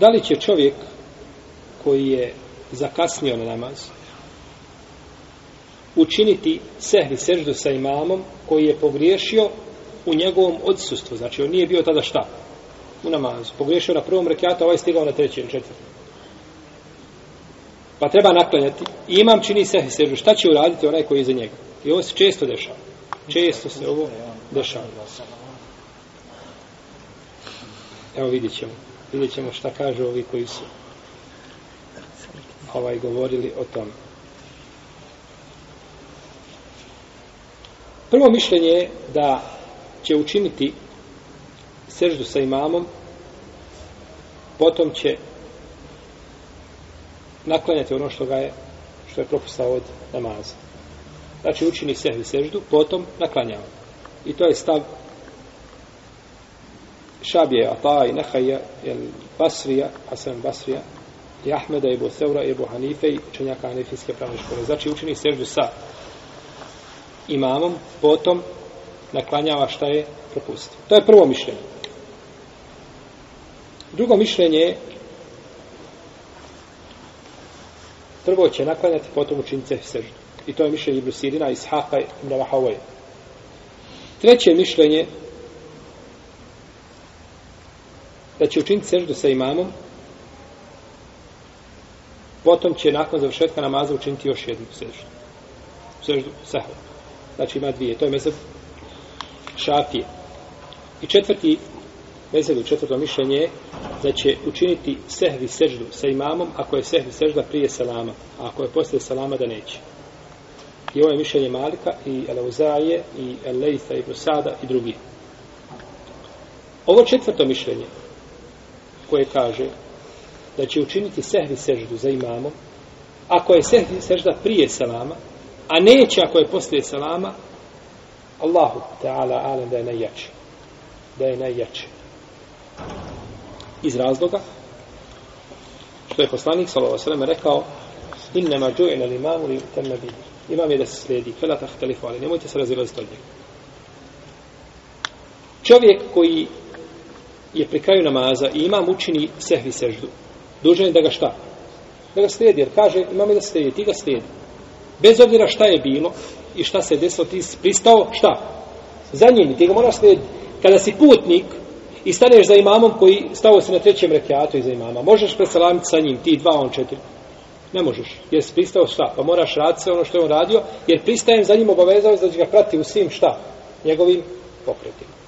da li će čovjek koji je zakasnio na namaz učiniti sehvi seždu sa imamom koji je pogriješio u njegovom odsustvu. Znači, on nije bio tada šta? U namazu. Pogriješio na prvom rekiatu, ovaj stigao na trećem, četvrtom. Pa treba naklanjati. Imam čini sehvi seždu. Šta će uraditi onaj koji je za njega? I ovo se često dešava. Često se ovo dešava. Evo vidit ćemo vidjet ćemo šta kažu ovi koji su ovaj govorili o tom. Prvo mišljenje je da će učiniti seždu sa imamom, potom će naklanjati ono što ga je što je propustao od namaza. Znači učini sehvi seždu, potom naklanjava. I to je stav Šabije, Ataa i Nehaja, Basrija, Hasan Basrija, i Ahmeda, i Boseura, i Bohanife, i učenjaka Hanefijske pravne škole. Znači, učini seždu sa imamom, potom naklanjava šta je propustio. To je prvo mišljenje. Drugo mišljenje je prvo će naklanjati, potom učini cehvi seždu. I to je mišljenje Ibn Sirina, Ishaqa, Ibn Treće mišljenje da će učiniti seždu sa imamom, potom će nakon završetka namaza učiniti još jednu seždu. Seždu sehru. Znači ima dvije. To je mezeb šafije. I četvrti mezeb u četvrtom mišljenje je da će učiniti sehvi seždu sa imamom ako je sehvi sežda prije selama. A ako je poslije selama da neće. I ovo je mišljenje Malika i Eleuzaje i Eleitha i Brusada i drugi. Ovo četvrto mišljenje koje kaže da će učiniti sehvi seždu za imamom, ako je sehvi sežda prije selama, a neće ako je poslije selama, Allahu ta'ala alem da je najjači. Da je najjači. Iz razloga što je poslanik s.a.v. rekao innema džu'ina li imamu li utemna bihi. Imam je da se slijedi, fela tahtelifu, ali nemojte se razilaziti od njega. Čovjek koji je pri kraju namaza i imam učini sehvi seždu. Dužan je da ga šta? Da ga slijedi, jer kaže imam je da slijedi, ti ga slijedi. Bez obzira šta je bilo i šta se desilo, ti si pristao, šta? Za njim, ti ga moraš slijediti. Kada si putnik i staneš za imamom koji stao se na trećem rekiatu iza imama, možeš presalamiti sa njim, ti dva, on četiri. Ne možeš, jer si pristao šta? Pa moraš raditi sve ono što je on radio, jer pristajem za njim obavezao da će ga prati u svim šta? Njegovim pokretima.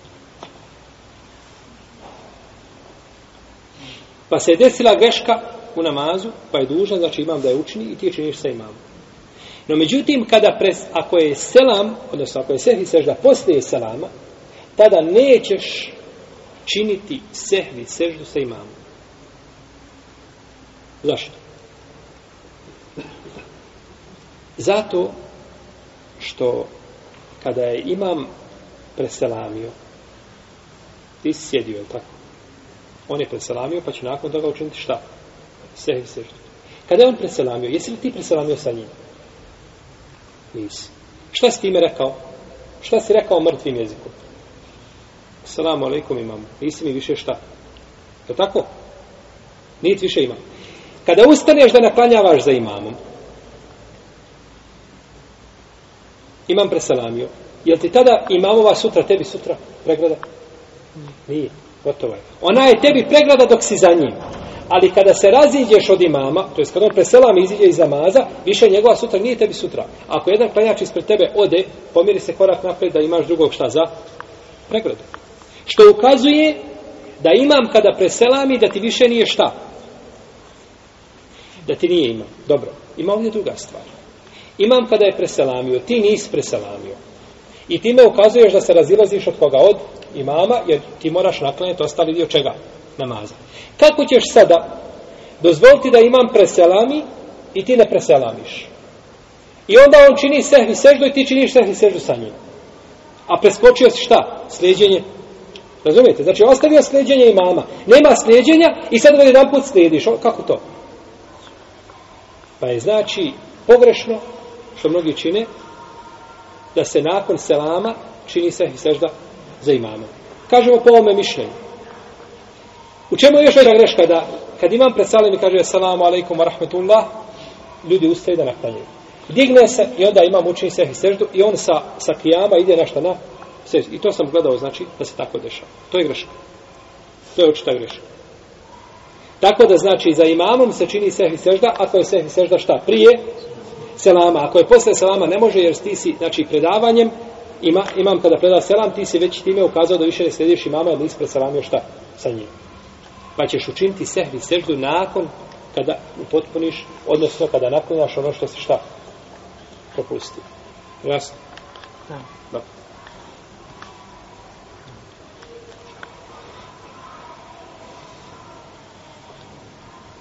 Pa se je desila greška u namazu, pa je dužan, znači imam da je učini i ti činiš sa imamom. No međutim, kada pres, ako je selam, odnosno ako je sehvi sežda poslije selama, tada nećeš činiti sehvi seždu sa imamom. Zašto? Zato što kada je imam preselamio, ti si sjedio, je tako? On je preselamio, pa će nakon toga učiniti šta? Sehiv seždu. Kada je on preselamio, jesi li ti preselamio sa njim? Nisi. Šta si time rekao? Šta si rekao mrtvim jezikom? Salamu alaikum imam. Nisi mi više šta? Je tako? Nic više imam. Kada ustaneš da naklanjavaš za imamom, imam preselamio, je li ti tada imamova sutra, tebi sutra, pregleda? Nije. Gotovo je. Ona je tebi pregrada dok si za njim. Ali kada se raziđeš od imama, to je kada on preselam i iziđe iz amaza, više njegova sutra nije tebi sutra. Ako jedan klanjač ispred tebe ode, pomiri se korak napred da imaš drugog šta za pregradu. Što ukazuje da imam kada preselam i da ti više nije šta. Da ti nije imam. Dobro, ima ovdje druga stvar. Imam kada je preselamio, ti nisi preselamio. I time ukazuješ da se razilaziš od koga? Od imama, jer ti moraš naklanjati ostali dio čega? Namaza. Kako ćeš sada dozvoliti da imam preselami i ti ne preselamiš? I onda on čini sehvi seždu i ti činiš sehvi seždu sa njim. A preskočio si šta? Sljeđenje. Razumijete? Znači ostavio sljeđenje imama. Nema sljeđenja i sad ovaj jedan put slijediš. Kako to? Pa je znači pogrešno što mnogi čine da se nakon selama čini se i sežda za imamom. Kažemo po ovome mišljenju. U čemu je još jedna greška da kad imam pred salim i kaže salamu alaikum wa rahmetullah, ljudi ustaju da naklanjaju. Digne se i onda imam učini se i seždu i on sa, sa kijama ide nešto na seždu. I to sam gledao, znači, da se tako dešava. To je greška. To je očita greška. Tako da znači za imamom se čini sehvi sežda, ako je sehvi sežda šta? Prije selama. Ako je posle selama, ne može, jer ti si, znači, predavanjem, ima, imam kada preda selam, ti si već time ukazao da više ne slediš imama, jer nisi preselamio šta sa njim. Pa ćeš učiniti sehvi seždu nakon kada upotpuniš, odnosno kada naklonjaš ono što se šta propustio. Jasno? Da. Dobro.